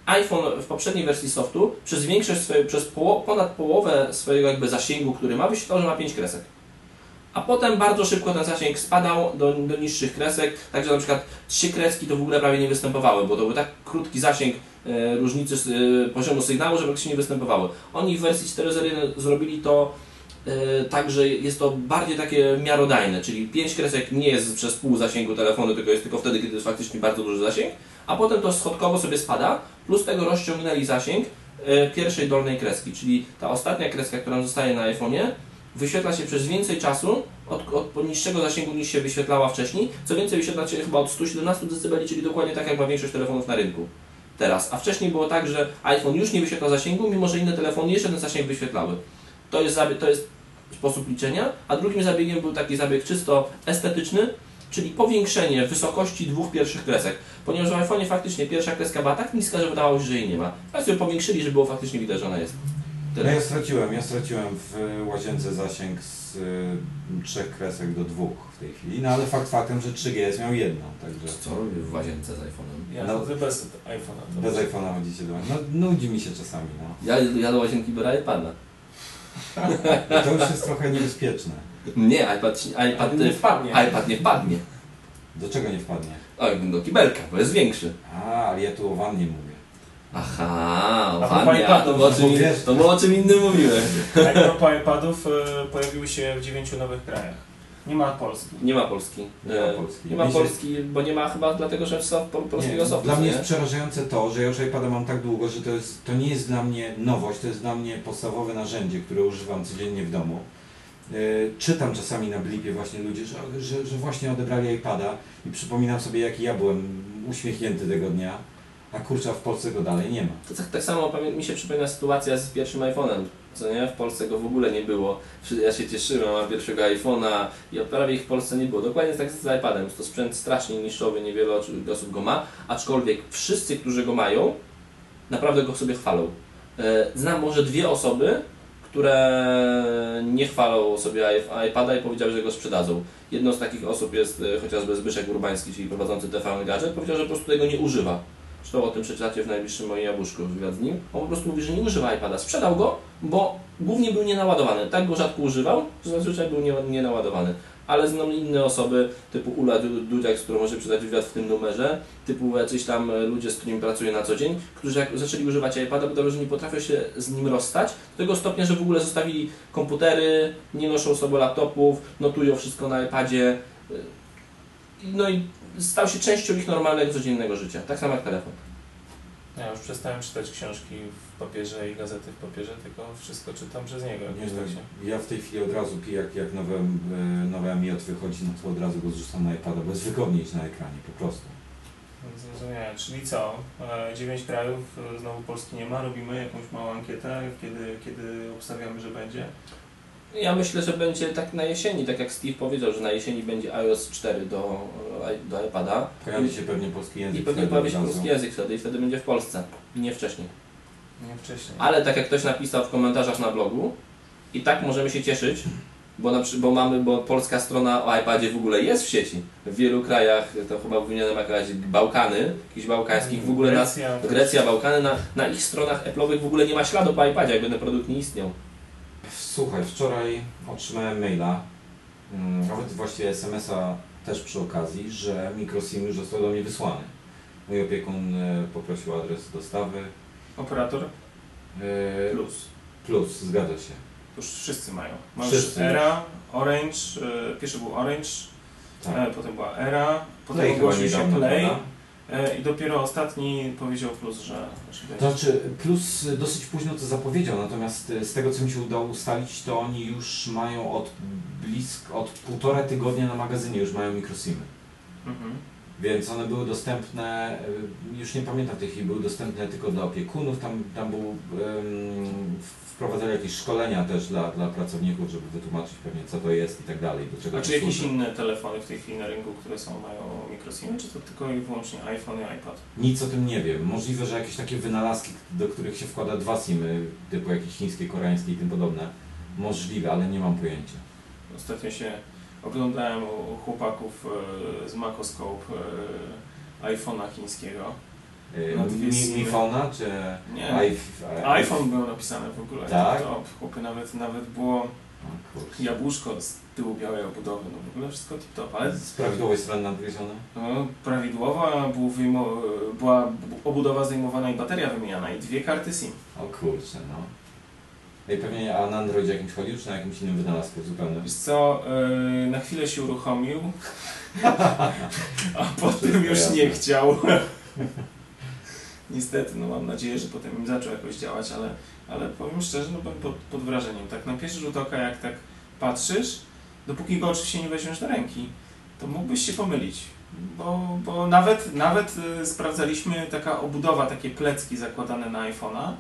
iPhone w poprzedniej wersji softu przez większość swojej, przez poło, ponad połowę swojego jakby zasięgu, który ma, wyświetlał, że ma 5 kresek. A potem bardzo szybko ten zasięg spadał do, do niższych kresek, także na przykład trzy kreski to w ogóle prawie nie występowały, bo to był tak krótki zasięg e, różnicy e, poziomu sygnału, że praktycznie nie występowały. Oni w wersji 4.01 zrobili to e, tak, że jest to bardziej takie miarodajne, czyli 5 kresek nie jest przez pół zasięgu telefonu, tylko jest tylko wtedy, kiedy jest faktycznie bardzo duży zasięg, a potem to schodkowo sobie spada, plus tego rozciągnęli zasięg e, pierwszej dolnej kreski, czyli ta ostatnia kreska, która zostaje na iPhone'ie, wyświetla się przez więcej czasu od, od niższego zasięgu niż się wyświetlała wcześniej. Co więcej, wyświetla się chyba od 117 dB, czyli dokładnie tak jak ma większość telefonów na rynku teraz. A wcześniej było tak, że iPhone już nie wyświetla zasięgu, mimo że inne telefony jeszcze ten zasięg wyświetlały. To jest, to jest sposób liczenia, a drugim zabiegiem był taki zabieg czysto estetyczny, czyli powiększenie wysokości dwóch pierwszych kresek. Ponieważ w iPhone'ie faktycznie pierwsza kreska była tak niska, że wydawało się, że jej nie ma. A sobie powiększyli, żeby było faktycznie widać, że ona jest. No ja straciłem, ja straciłem w łazience zasięg z y, trzech kresek do dwóch w tej chwili, no ale fakt faktem, że 3GS miał jedną, także Co robię w łazience z iPhone'em? Ja No. bez iPhone'a. bez iPhone'a chodzicie do No nudzi mi się czasami, no. Ja, ja do łazienki biorę iPada. To już jest trochę niebezpieczne. Nie, iPad, iPad, nie wpadnie. iPad nie wpadnie. Do czego nie wpadnie? Oj, do kibelka, bo jest większy. A, ale ja tu o wannie mówię. Aha, A fajnie, propos a to iPadów, było o czym, bo wiesz- to było o czym innym mówiłem. A propos iPadów e, pojawiły się w dziewięciu nowych krajach. Nie ma Polski. Nie ma Polski. Nie ma E, Polski. Nie ma Mi się- Polski, bo nie ma chyba dlatego, że soft, po- polskiego softu. Dla mnie nie? jest przerażające to, że ja już iPada mam tak długo, że to, jest, to nie jest dla mnie nowość, to jest dla mnie podstawowe narzędzie, które używam codziennie w domu. Yy, czytam czasami na blipie właśnie ludzie, że, że, że właśnie odebrali iPada i przypominam sobie jaki ja byłem uśmiechnięty tego dnia, a kurczę, w Polsce go dalej nie ma. To tak, tak samo mi się przypomina sytuacja z pierwszym iPhone'em, co nie? W Polsce go w ogóle nie było. Ja się cieszyłem, mam pierwszego iPhone'a i prawie ich w Polsce nie było. Dokładnie tak z iPadem. To sprzęt strasznie niszowy, niewiele osób go ma, aczkolwiek wszyscy, którzy go mają, naprawdę go sobie chwalą. E, Znam może dwie osoby, które nie chwalą sobie iPada i powiedziały, że go sprzedadzą. Jedną z takich osób jest e, chociażby Zbyszek Urbański, czyli prowadzący TVN Gadżet, powiedział, że po prostu tego nie używa. Zresztą o tym przeczytacie w najbliższym moim jabłuszku wywiad z nim. On po prostu mówi, że nie używa iPada. Sprzedał go, bo głównie był nienaładowany. Tak go rzadko używał, że zazwyczaj był nie, nienaładowany. Ale znam inne osoby, typu Ula Du- Dudziak, z którą może przydać wywiad w tym numerze, typu jacyś tam e, ludzie, z którymi pracuję na co dzień, którzy jak zaczęli używać iPada, bo że nie potrafią się z nim rozstać, do tego stopnia, że w ogóle zostawili komputery, nie noszą sobie laptopów, notują wszystko na iPadzie. e, No i stał się częścią ich normalnego, codziennego życia. Tak samo jak telefon. Ja już przestałem czytać książki w papierze i gazety w papierze, tylko wszystko czytam przez niego. Nie tak się. ja w tej chwili od razu, jak, jak nowe, e, nowe Miot wychodzi, no to od razu go zrzucam na iPada, bo jest wygodniej na ekranie, po prostu. Zrozumiałem. Czyli co? E, Dziewięć krajów, e, znowu Polski nie ma, robimy jakąś małą ankietę, kiedy, kiedy obstawiamy, że będzie. Ja myślę, że będzie tak na jesieni, tak jak Steve powiedział, że na jesieni będzie iOS 4 do, do iPada Pojawi się pewnie polski język. i pewnie wtedy pojawi się polski język wtedy i wtedy będzie w Polsce, nie wcześniej. Nie wcześniej. Ale tak jak ktoś napisał w komentarzach na blogu, i tak możemy się cieszyć, bo, na, bo mamy, bo polska strona o iPadzie w ogóle jest w sieci. W wielu krajach, to chyba wymienione jakaś Bałkany, jakichś bałkańskich, w ogóle Grecja, Grecja, Bałkany, na, na ich stronach Apple'owych w ogóle nie ma śladu po iPadzie, jakby ten produkt nie istniał. Słuchaj, wczoraj otrzymałem maila, mm, nawet właściwie SMS-a też przy okazji, że mikroSIM już został do mnie wysłany. Mój opiekun e, poprosił adres dostawy. Operator E, Plus. Plus, zgadza się. To już wszyscy mają. Masz Wszyscy. Era, Orange, e, pierwszy był Orange, Tak. e, potem była Era, potem Play chyba ogłosił się niedawno, Play prawda? E, i dopiero ostatni powiedział Plus, że, że To znaczy, Plus e, dosyć późno to zapowiedział, natomiast e, z tego co mi się udało ustalić, to oni już mają od blisko, od półtora tygodnia na magazynie już mają mikrosimy. Mhm. Więc one były dostępne, y, już nie pamiętam w tej chwili, były dostępne tylko dla opiekunów, tam, tam był, ym, wprowadzali jakieś szkolenia też dla, dla pracowników, żeby wytłumaczyć pewnie co to jest i tak dalej, do czego A to czy jakieś służy. inne telefony w tej chwili na rynku, które są, mają mikrosimy, czy to tylko i wyłącznie iPhone i iPad? Nic o tym nie wiem. Możliwe, że jakieś takie wynalazki, do których się wkłada dwa simy, typu jakieś chińskie, koreańskie i tym podobne. Możliwe, ale nie mam pojęcia. Ostatnio się oglądałem u chłopaków e, z Macoscope e, iPhone'a chińskiego. Y, No, Mi, simy. Mi Phone'a czy Nie, iPhone? było napisane w ogóle. Tak? To chłopy nawet, nawet było jabłuszko z tyłu białej obudowy, no w ogóle wszystko tip top, ale Z prawidłowej strony nadgryzione? no, prawidłowa, był wyjmo, była obudowa zdejmowana i bateria wymieniana i dwie karty SIM. O kurczę, no. I pewnie a na Androidzie jakimś chodził, czy na jakimś innym wynalazku zupełnie? Wiesz co, yy, na chwilę się uruchomił, a potem już nie chciał. Niestety, no mam nadzieję, że potem im zaczął jakoś działać, ale, ale powiem szczerze, no byłem pod, pod wrażeniem. Tak na pierwszy rzut oka, jak tak patrzysz, dopóki go oczywiście nie weźmiesz do ręki, to mógłbyś się pomylić. Bo, bo nawet, nawet y, sprawdzaliśmy taka obudowa, takie plecki zakładane na iPhone'a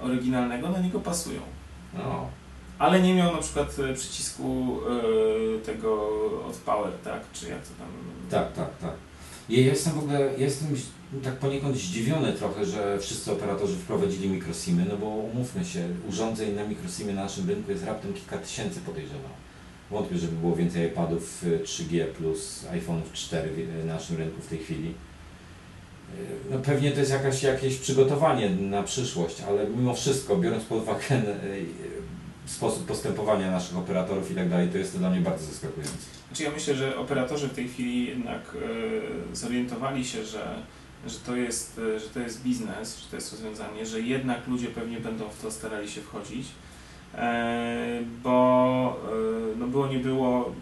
oryginalnego, na niego pasują. No. Ale nie miał na przykład e, przycisku e, tego od Power, tak? Czy jak to tam. Tak, tak, tak. Ja jestem w ogóle, ja jestem tak poniekąd zdziwiony trochę, że wszyscy operatorzy wprowadzili mikrosimy, no bo umówmy się, urządzeń na mikrosimie na naszym rynku jest raptem kilka tysięcy podejrzewam. Wątpię, żeby było więcej iPadów y, 3G plus iPhone'ów 4 w y, naszym rynku w tej chwili. Y, No pewnie to jest jakaś, jakieś przygotowanie na przyszłość, ale mimo wszystko, biorąc pod uwagę y, sposób postępowania naszych operatorów i tak dalej, to jest to dla mnie bardzo zaskakujące. Znaczy ja myślę, że operatorzy w tej chwili jednak zorientowali się, że, że, to jest, e, że to jest biznes, że to jest rozwiązanie, że jednak ludzie pewnie będą w to starali się wchodzić, e, bo e, no było nie było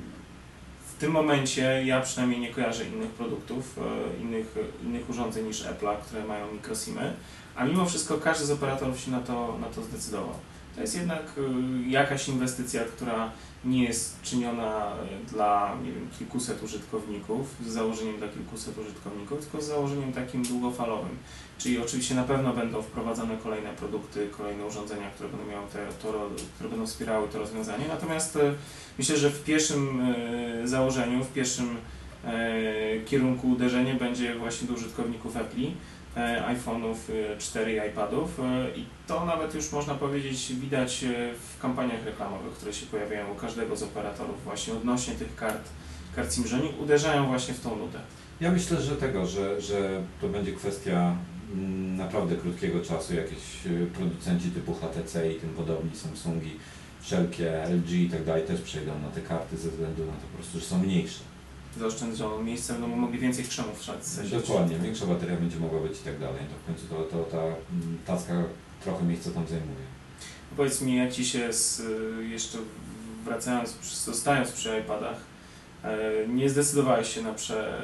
w tym momencie ja przynajmniej nie kojarzę innych produktów, innych, innych urządzeń niż Apple'a, które mają mikrosimy, a mimo wszystko każdy z operatorów się na to, na to zdecydował. To jest jednak y, jakaś inwestycja, która nie jest czyniona y, dla nie wiem, kilkuset użytkowników, z założeniem dla kilkuset użytkowników, tylko z założeniem takim długofalowym. Czyli oczywiście na pewno będą wprowadzane kolejne produkty, kolejne urządzenia, które będą miały te, to, które będą wspierały to rozwiązanie. Natomiast y, myślę, że w pierwszym założeniu, w pierwszym kierunku uderzenie będzie właśnie do użytkowników Apple E, iPhone'ów 4 e, i iPadów e, i to nawet już można powiedzieć widać w kampaniach reklamowych, które się pojawiają u każdego z operatorów właśnie odnośnie tych kart, kart SIM, że oni uderzają właśnie w tą nudę. Ja myślę, że tego, że, że to będzie kwestia mm, naprawdę krótkiego czasu, jakieś producenci typu HTC i tym podobni, Samsungi, wszelkie LG i tak dalej też przejdą na te karty ze względu na to po prostu, że są mniejsze zaoszczędzono miejsce, będą mogli więcej krzemów wsadzić. Dokładnie, większa bateria będzie mogła być i tak dalej. To w końcu to, to ta mm, tacka trochę miejsca tam zajmuje. Powiedz mi, jak Ci się z, jeszcze wracając, zostając przy iPadach, e, nie zdecydowałeś się na prze,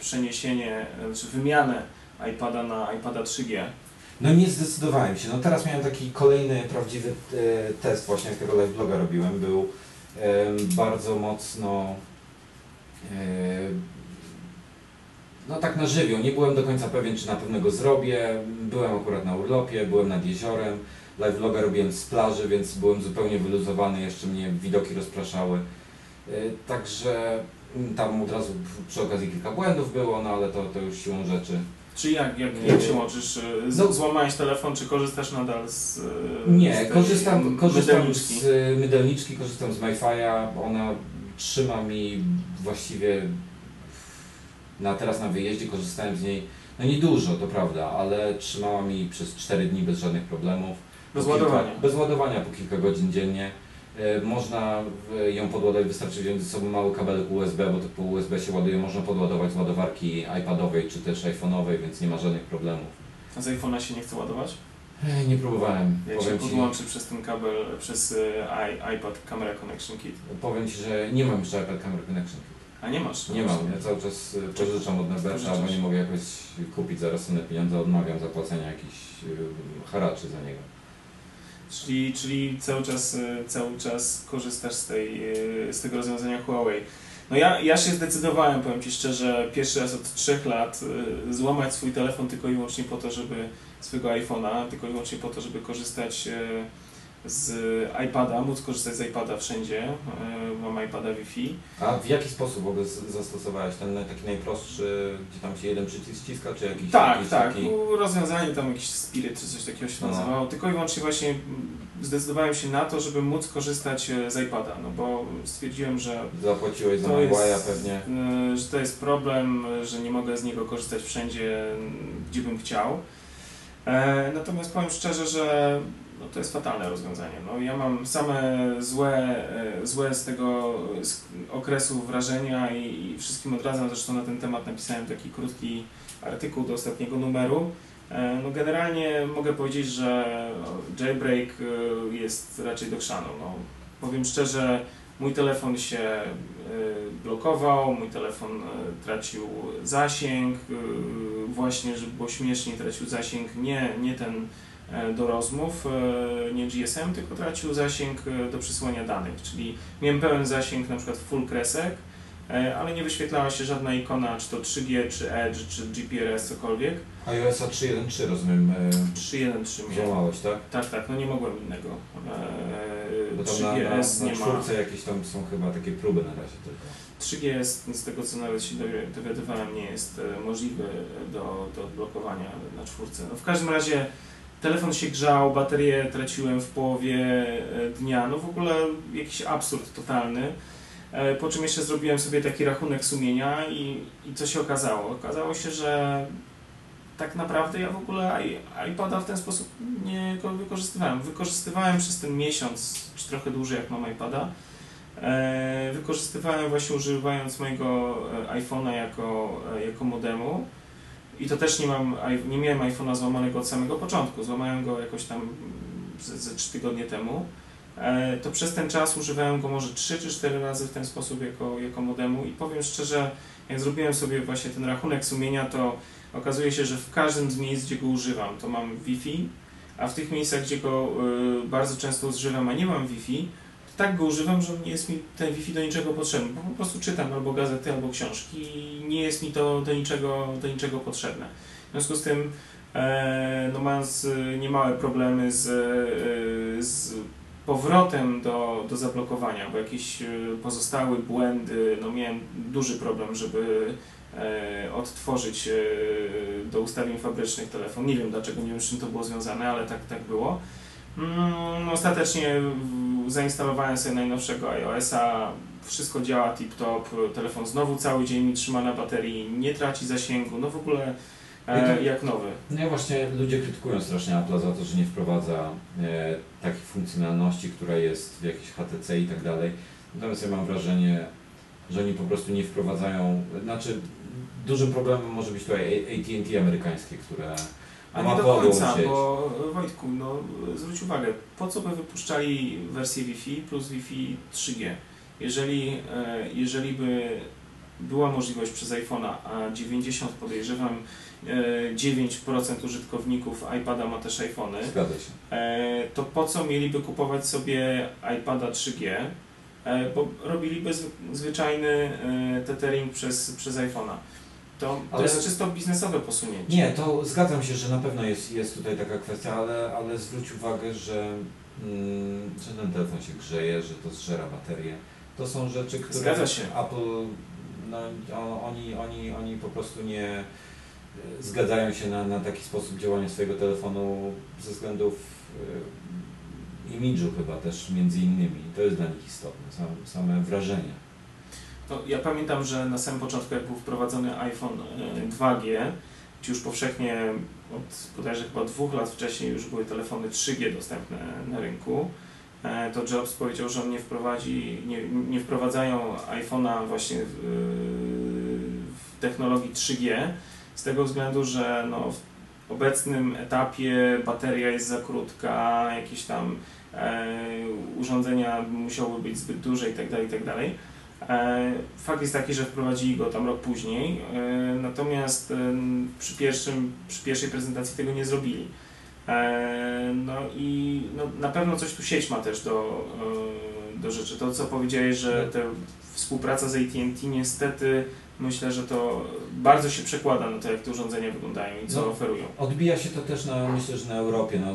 przeniesienie, czy wymianę iPada na iPada 3G? No nie zdecydowałem się. No teraz miałem taki kolejny prawdziwy e, test właśnie, jakiego live bloga robiłem. Był bardzo mocno no tak na żywioł. Nie byłem do końca pewien, czy na pewno go zrobię. Byłem akurat na urlopie, byłem nad jeziorem. Live vloga robiłem z plaży, więc byłem zupełnie wyluzowany, jeszcze mnie widoki rozpraszały. Yy, także mm, tam od razu przy okazji kilka błędów było, no ale to, to już siłą rzeczy. Czy jak, jak, jak się łączysz? No, złamałeś telefon, czy korzystasz nadal z Nie, z korzystam, korzystam z mydelniczki, korzystam z MyFi'a, ona trzyma mi właściwie na teraz na wyjeździe korzystałem z niej, no niedużo, to prawda, ale trzymała mi przez 4 dni bez żadnych problemów. Bez ładowania? Kilka, bez ładowania po kilka godzin dziennie. E, można ją podładować, wystarczy wziąć ze sobą mały kabelek USB, bo to po USB się ładuje, można podładować z ładowarki iPadowej czy też iPhone'owej, więc nie ma żadnych problemów. A z iPhone'a się nie chce ładować? Nie próbowałem. Jak się podłączy przez ten kabel, przez e, iPad Camera Connection Kit? Powiem Ci, że nie mam jeszcze iPad Camera Connection Kit. A nie masz? Nie mam, ja cały czas e, pożyczam od Neberta, bo nie mogę jakoś kupić za rozsądne pieniądze, odmawiam zapłacenia jakichś e, haraczy za niego. Czyli, czyli cały, czas, cały czas korzystasz z, tej, z tego rozwiązania Huawei. No ja, ja się zdecydowałem, powiem Ci szczerze, pierwszy raz od trzech lat złamać swój telefon tylko i wyłącznie po to, żeby swojego iPhone'a, tylko i wyłącznie po to, żeby korzystać e, z iPada, móc korzystać z iPada wszędzie, e, mam iPada Wi-Fi. A w jaki sposób w ogóle zastosowałeś ten taki najprostszy, gdzie tam się jeden przycisk ściska, czy jakiś Tak, jakiś tak, taki... rozwiązanie tam jakiś Spirit czy coś takiego się no. nazywało, tylko i wyłącznie właśnie zdecydowałem się na to, żeby móc korzystać e, z iPada, no bo stwierdziłem, że Zapłaciłeś za MyWire'a pewnie. że to jest problem, że nie mogę z niego korzystać wszędzie, gdzie bym chciał. E, natomiast powiem szczerze, że no, to jest fatalne rozwiązanie. No, ja mam same złe, e, złe z tego z okresu wrażenia i, i wszystkim odradzam. Zresztą na ten temat napisałem taki krótki artykuł do ostatniego numeru. E, no, generalnie mogę powiedzieć, że jailbreak jest raczej do chrzanu. No, powiem szczerze, mój telefon się blokował, mój telefon tracił zasięg, właśnie, żeby było śmieszniej, tracił zasięg nie, nie ten e, do rozmów, e, nie GSM, tylko tracił zasięg e, do przesyłania danych, czyli miałem pełen zasięg na przykład full kresek, ale nie wyświetlała się żadna ikona, czy to 3G, czy Edge, czy GPRS, cokolwiek. iOS 3.1.3 rozumiem. 3.1.3 Działałeś, tak? Tak, tak, no nie mogłem innego. Bo tam 3GS na, na, na nie ma. jakieś tam są chyba takie próby na razie tylko. 3G jest, z tego co nawet się dowiadywałem, nie jest e, możliwy do, do odblokowania na czwórce. No w każdym razie telefon się grzał, baterię traciłem w połowie e, dnia, no w ogóle jakiś absurd totalny. E, po czym jeszcze zrobiłem sobie taki rachunek sumienia i, i co się okazało? Okazało się, że tak naprawdę ja w ogóle iPada w ten sposób nie wykorzystywałem. Wykorzystywałem przez ten miesiąc, czy trochę dłużej jak mam iPada, e, wykorzystywałem właśnie używając mojego e, iPhone'a jako, jako modemu. I to też nie, mam, nie miałem iPhone'a złamanego od samego początku. Złamałem go jakoś tam ze 3 tygodnie temu. To przez ten czas używałem go może 3 czy 4 razy w ten sposób jako, jako modemu i powiem szczerze, jak zrobiłem sobie właśnie ten rachunek sumienia, to okazuje się, że w każdym z miejsc, gdzie go używam, to mam Wi-Fi, a w tych miejscach, gdzie go y, bardzo często używam, a nie mam Wi-Fi, to tak go używam, że nie jest mi ten Wi-Fi do niczego potrzebny, bo po prostu czytam albo gazety, albo książki i nie jest mi to do niczego, do niczego potrzebne. W związku z tym, e, no mając y, niemałe problemy z, y, z powrotem do, do zablokowania, bo jakieś y, pozostałe błędy, no miałem duży problem, żeby e, odtworzyć e, do ustawień fabrycznych telefon. Nie wiem dlaczego, nie wiem z czym to było związane, ale tak, tak było. Mm, ostatecznie zainstalowałem sobie najnowszego iOS-a, wszystko działa tip-top, telefon znowu cały dzień mi trzyma na baterii, nie traci zasięgu, no w ogóle e, jak nowy. No i właśnie ludzie krytykują strasznie Apple za to, że nie wprowadza e, takich funkcjonalności, która jest w jakiejś HTC i tak dalej. Natomiast ja mam wrażenie, że oni po prostu nie wprowadzają, znaczy dużym problemem może być tutaj AT&T amerykańskie, które a nie do końca, bo Wojtku, no zwróć uwagę, po co by wypuszczali wersję Wi-Fi plus Wi-Fi 3G? Jeżeli, e, jeżeli by była możliwość przez iPhone'a, a 90 podejrzewam 9% e, użytkowników iPada ma też iPhony, Zgadza się. E, to po co mieliby kupować sobie iPada 3G? Bo robiliby zwyczajny tethering przez, przez iPhone'a. To, ale... jest czysto biznesowe posunięcie. Nie, to zgadzam się, że na pewno jest, jest tutaj taka kwestia, ale, ale zwróć uwagę, że, mm, że ten telefon się grzeje, że to zżera baterię. To są rzeczy, które Zgadza się. Apple, no, oni, oni, oni po prostu nie e, zgadzają się na, na taki sposób działania swojego telefonu ze względów e, imidżu chyba też między innymi. To jest dla nich istotne, same wrażenia. No, ja pamiętam, że na samym początku, jak był wprowadzony iPhone 2G, e, gdzie już powszechnie od bodajże chyba dwóch lat wcześniej już były telefony 3G dostępne na rynku, e, to Jobs powiedział, że on nie wprowadzi, nie, nie wprowadzają iPhone'a właśnie w, w, technologii 3G z tego względu, że no, w obecnym etapie bateria jest za krótka, jakieś tam e, urządzenia musiały być zbyt duże itd., tak itd. Tak E, fakt jest taki, że wprowadzili go tam rok później, e, natomiast e, przy, pierwszym, przy pierwszej prezentacji tego nie zrobili. No i no, na pewno coś tu sieć ma też do, do rzeczy. To co powiedziałeś, że ta współpraca z AT&T niestety myślę, że to bardzo się przekłada na to, jak te urządzenia wyglądają i co no, oferują. Odbija się to też na, myślę, że na Europie. No,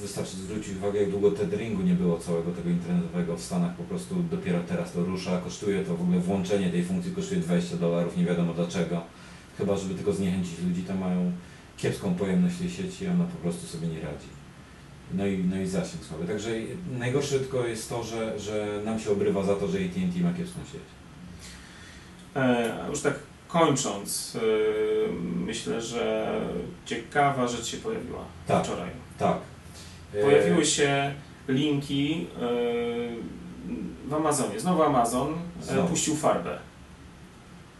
wystarczy zwrócić uwagę, jak długo tetheringu nie było całego tego internetowego w Stanach, po prostu dopiero teraz to rusza, kosztuje to w ogóle włączenie tej funkcji, kosztuje 20 dolarów, nie wiadomo dlaczego. Chyba, żeby tylko zniechęcić ludzi, to mają kiepską pojemność tej sieci, a ona po prostu sobie nie radzi. No i, no i zasięg słaby. Także najgorsze tylko jest to, że, że nam się obrywa za to, że AT&T ma kiepską sieć. E, już tak kończąc, yy, myślę, że ciekawa rzecz się pojawiła tak, wczoraj. Tak. Pojawiły się linki w Amazonie. Znowu Amazon e, Znowu. puścił farbę.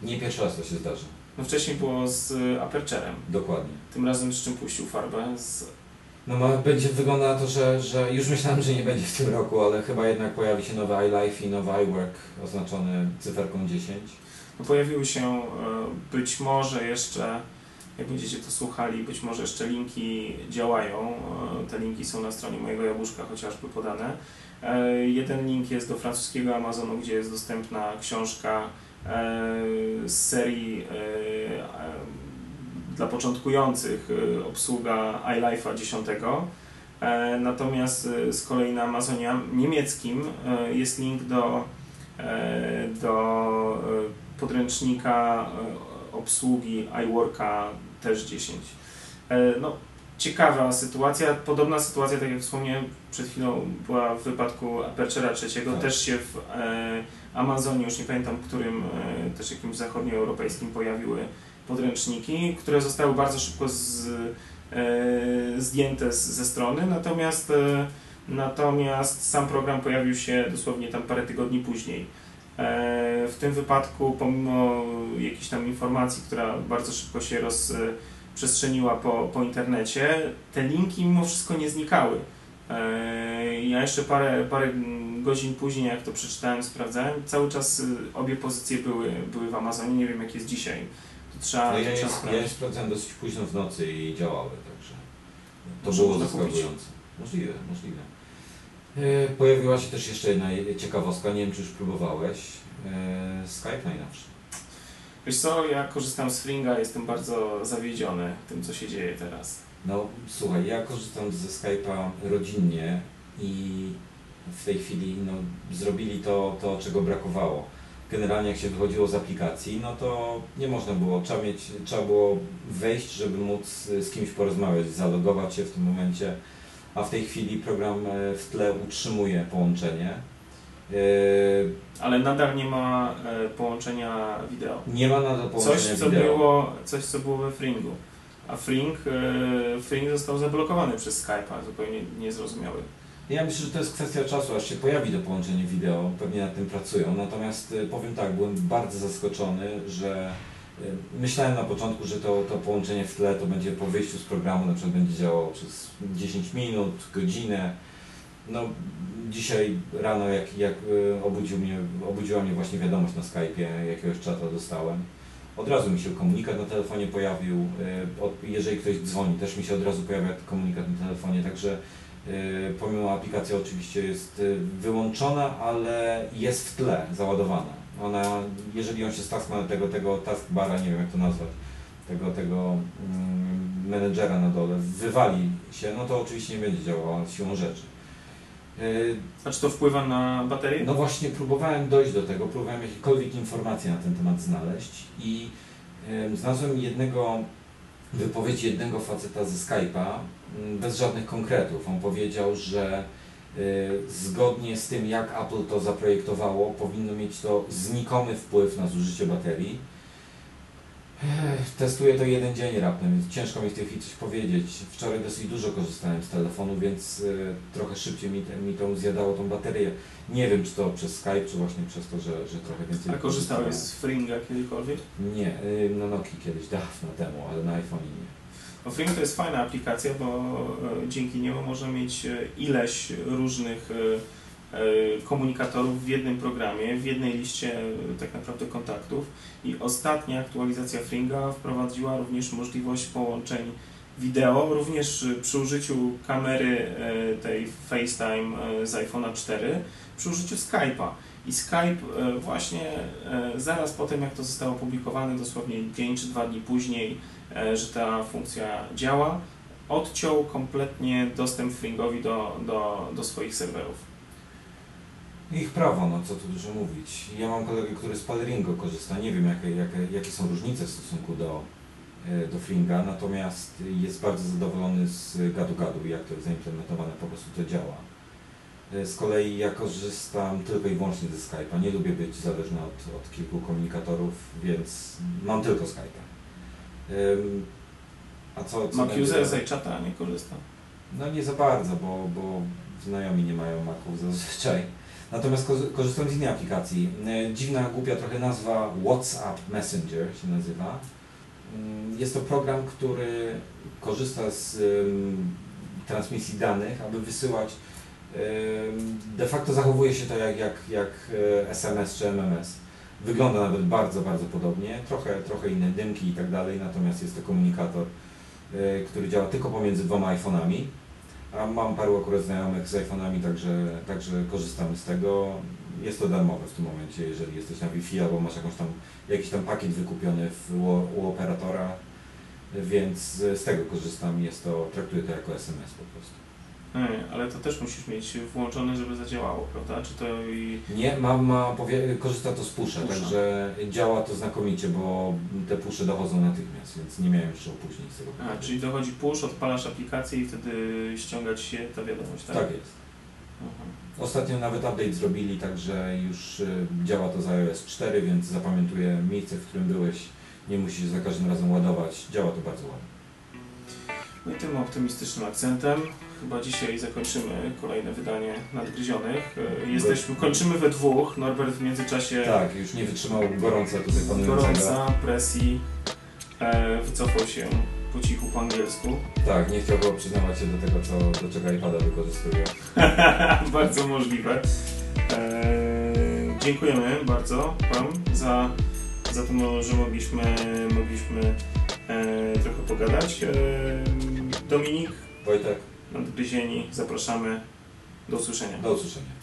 Nie pierwszy raz to się zdarzy. No wcześniej było z Apercherem. Dokładnie. Tym razem z czym puścił farbę? Z... No ma, będzie wygląda na to, że, że już myślałem, że nie będzie w tym roku, ale chyba jednak pojawi się nowy iLife i nowy iWork oznaczony cyferką 10. Pojawiły się e, być może jeszcze, jak będziecie to słuchali, być może jeszcze linki działają. E, te linki są na stronie mojego jabłuszka chociażby podane. E, jeden link jest do francuskiego Amazonu, gdzie jest dostępna książka z serii dla początkujących obsługa iLife'a 10. Natomiast z kolei na Amazonie niemieckim jest link do, do podręcznika e, obsługi iWorka też 10. E, no, ciekawa sytuacja, podobna sytuacja, tak jak wspomniałem przed chwilą, była w wypadku Aperture'a trzeciego, tak. też się w e, Amazonie, już nie pamiętam którym, też jakimś zachodnioeuropejskim pojawiły podręczniki, które zostały bardzo szybko z, zdjęte z, ze strony, natomiast, natomiast sam program pojawił się dosłownie tam parę tygodni później. W tym wypadku, pomimo jakiejś tam informacji, która bardzo szybko się rozprzestrzeniła po, po internecie, te linki mimo wszystko nie znikały. E, Ja jeszcze parę, parę godzin później, jak to przeczytałem, sprawdzałem, cały czas obie pozycje były, były w Amazonie, nie wiem jak jest dzisiaj. To trzeba, No ja, je, ja je sprawdzałem dosyć późno w nocy i działały, także to Może było zaskakujące. Możliwe, możliwe. E, Pojawiła się też jeszcze jedna ciekawostka, nie wiem czy już próbowałeś. E, Skype najnowszy. Wiesz co, ja korzystam z Fringa, jestem bardzo zawiedziony tym, co się dzieje teraz. No słuchaj, ja korzystam ze Skype'a rodzinnie i w tej chwili no, zrobili to, to, czego brakowało. Generalnie jak się wychodziło z aplikacji, no to nie można było, trzeba, mieć, trzeba było wejść, żeby móc z kimś porozmawiać, zalogować się w tym momencie, a w tej chwili program e, w tle utrzymuje połączenie. E, Ale nadal nie ma e, połączenia wideo. Nie ma nadal połączenia Coś co, wideo. było, coś, co było we Fringu. A Fring, e, Fring został zablokowany przez Skype'a, zupełnie niezrozumiały. Ja myślę, że to jest kwestia czasu, aż się pojawi to połączenie wideo, pewnie nad tym pracują. Natomiast y, powiem tak, byłem bardzo zaskoczony, że myślałem na początku, że to, to połączenie w tle to będzie po wyjściu z programu, na przykład będzie działało przez 10 minut, godzinę. No dzisiaj rano jak, jak y, obudził mnie, obudziła mnie właśnie wiadomość na Skype'ie, jakiegoś czata dostałem. Od razu mi się komunikat na telefonie pojawił, y, jeżeli ktoś dzwoni, też mi się od razu pojawia komunikat na telefonie, także y, pomimo aplikacja oczywiście jest wyłączona, ale jest w tle załadowana. Ona, jeżeli on się staskma na tego, tego taskbara, nie wiem jak to nazwać, tego, tego mm, menedżera na dole, wywali się, no to oczywiście nie będzie działała siłą rzeczy. Y, A czy to wpływa na baterię? no właśnie próbowałem dojść do tego, próbowałem jakiekolwiek informacje na ten temat znaleźć i em, znalazłem jednego, wypowiedź jednego faceta ze Skype'a, m, bez żadnych konkretów. On powiedział, że y, zgodnie z tym jak Apple to zaprojektowało, powinno mieć to znikomy wpływ na zużycie baterii. Testuję to jeden dzień raptem, więc ciężko mi w tej chwili coś powiedzieć. Wczoraj dosyć dużo korzystałem z telefonu, więc y, trochę szybciej mi, te, mi to zjadało tą baterię. Nie wiem, czy to przez Skype, czy właśnie przez to, że, że trochę więcej A korzystałeś z Fringa kiedykolwiek? Nie, y, na Nokii kiedyś, dawno temu, ale na iPhone nie. No, Fring to jest fajna aplikacja, bo e, dzięki niemu można mieć e, ileś różnych e, e, komunikatorów w jednym programie, w jednej liście e, tak naprawdę kontaktów. I ostatnia aktualizacja Fringa wprowadziła również możliwość połączeń wideo, również e, przy użyciu kamery e, tej FaceTime e, z iPhone'a 4, przy użyciu Skype'a. I Skype e, właśnie e, zaraz po tym, jak to zostało opublikowane, dosłownie dzień czy dwa dni później, e, że ta funkcja działa, odciął kompletnie dostęp Fringowi do, do, do swoich serwerów. Ich prawo, no co tu dużo mówić. Ja mam kolegę, który z Paleringo korzysta. Nie wiem, jakie, jakie, jakie są różnice w stosunku do, e, do Fringa, natomiast jest bardzo zadowolony z gadu-gadu, jak to jest zaimplementowane, po prostu to działa. E, Z kolei ja korzystam tylko i wyłącznie ze Skype'a. Nie lubię być zależny od, od kilku komunikatorów, więc mam tylko Skype'a. Ym, A co, co Mac będzie user z iChata nie korzysta. No nie za bardzo, bo, bo znajomi nie mają Maców zazwyczaj. Natomiast ko- korzystam z innej aplikacji. E, Dziwna, głupia trochę nazwa WhatsApp Messenger się nazywa. Mm, Jest to program, który korzysta z transmisji danych, aby wysyłać. De facto zachowuje się to jak, jak, jak e, SMS czy MMS. Wygląda nawet bardzo, bardzo podobnie. Trochę, trochę inne dymki i tak dalej, natomiast jest to komunikator, e, który działa tylko pomiędzy dwoma iPhone'ami. A mam paru akurat znajomych z iPhone'ami, także, także korzystamy z tego. Jest to darmowe w tym momencie, jeżeli jesteś na Wi-Fi albo masz jakąś tam, jakiś tam pakiet wykupiony w, u, u operatora, więc z, tego korzystam jest to, traktuję to jako SMS po prostu. Ale to też musisz mieć włączone, żeby zadziałało, prawda? Czy to i... Nie, mam, ma, powie, korzysta to z Pusha. także działa to znakomicie, bo te pusze dochodzą natychmiast, więc nie miałem jeszcze opóźnień z tego A, powodu. czyli dochodzi push, odpalasz aplikację i wtedy ściągać się ta wiadomość, tak? Tak jest. Aha. Ostatnio nawet update zrobili, także już y, działa to za iOS 4, więc zapamiętuje miejsce, w którym byłeś nie musi się za każdym razem ładować. Działa to bardzo ładnie. No i tym optymistycznym akcentem chyba dzisiaj zakończymy kolejne wydanie Nadgryzionych. E, Jesteśmy, kończymy we dwóch. Norbert w międzyczasie Tak, już nie wytrzymał gorąca tutaj panującego. gorąca, presji, e, wycofał się po cichu po angielsku. Tak, nie chciał chyba przyznawać się do tego, co, do czego iPada wykorzystuje. bardzo możliwe. Eee, dziękujemy bardzo Wam za, za to, że mogliśmy, mogliśmy e, trochę pogadać. E, Dominik, Wojtek, nadgryzieni, zapraszamy. Do usłyszenia. do usłyszenia.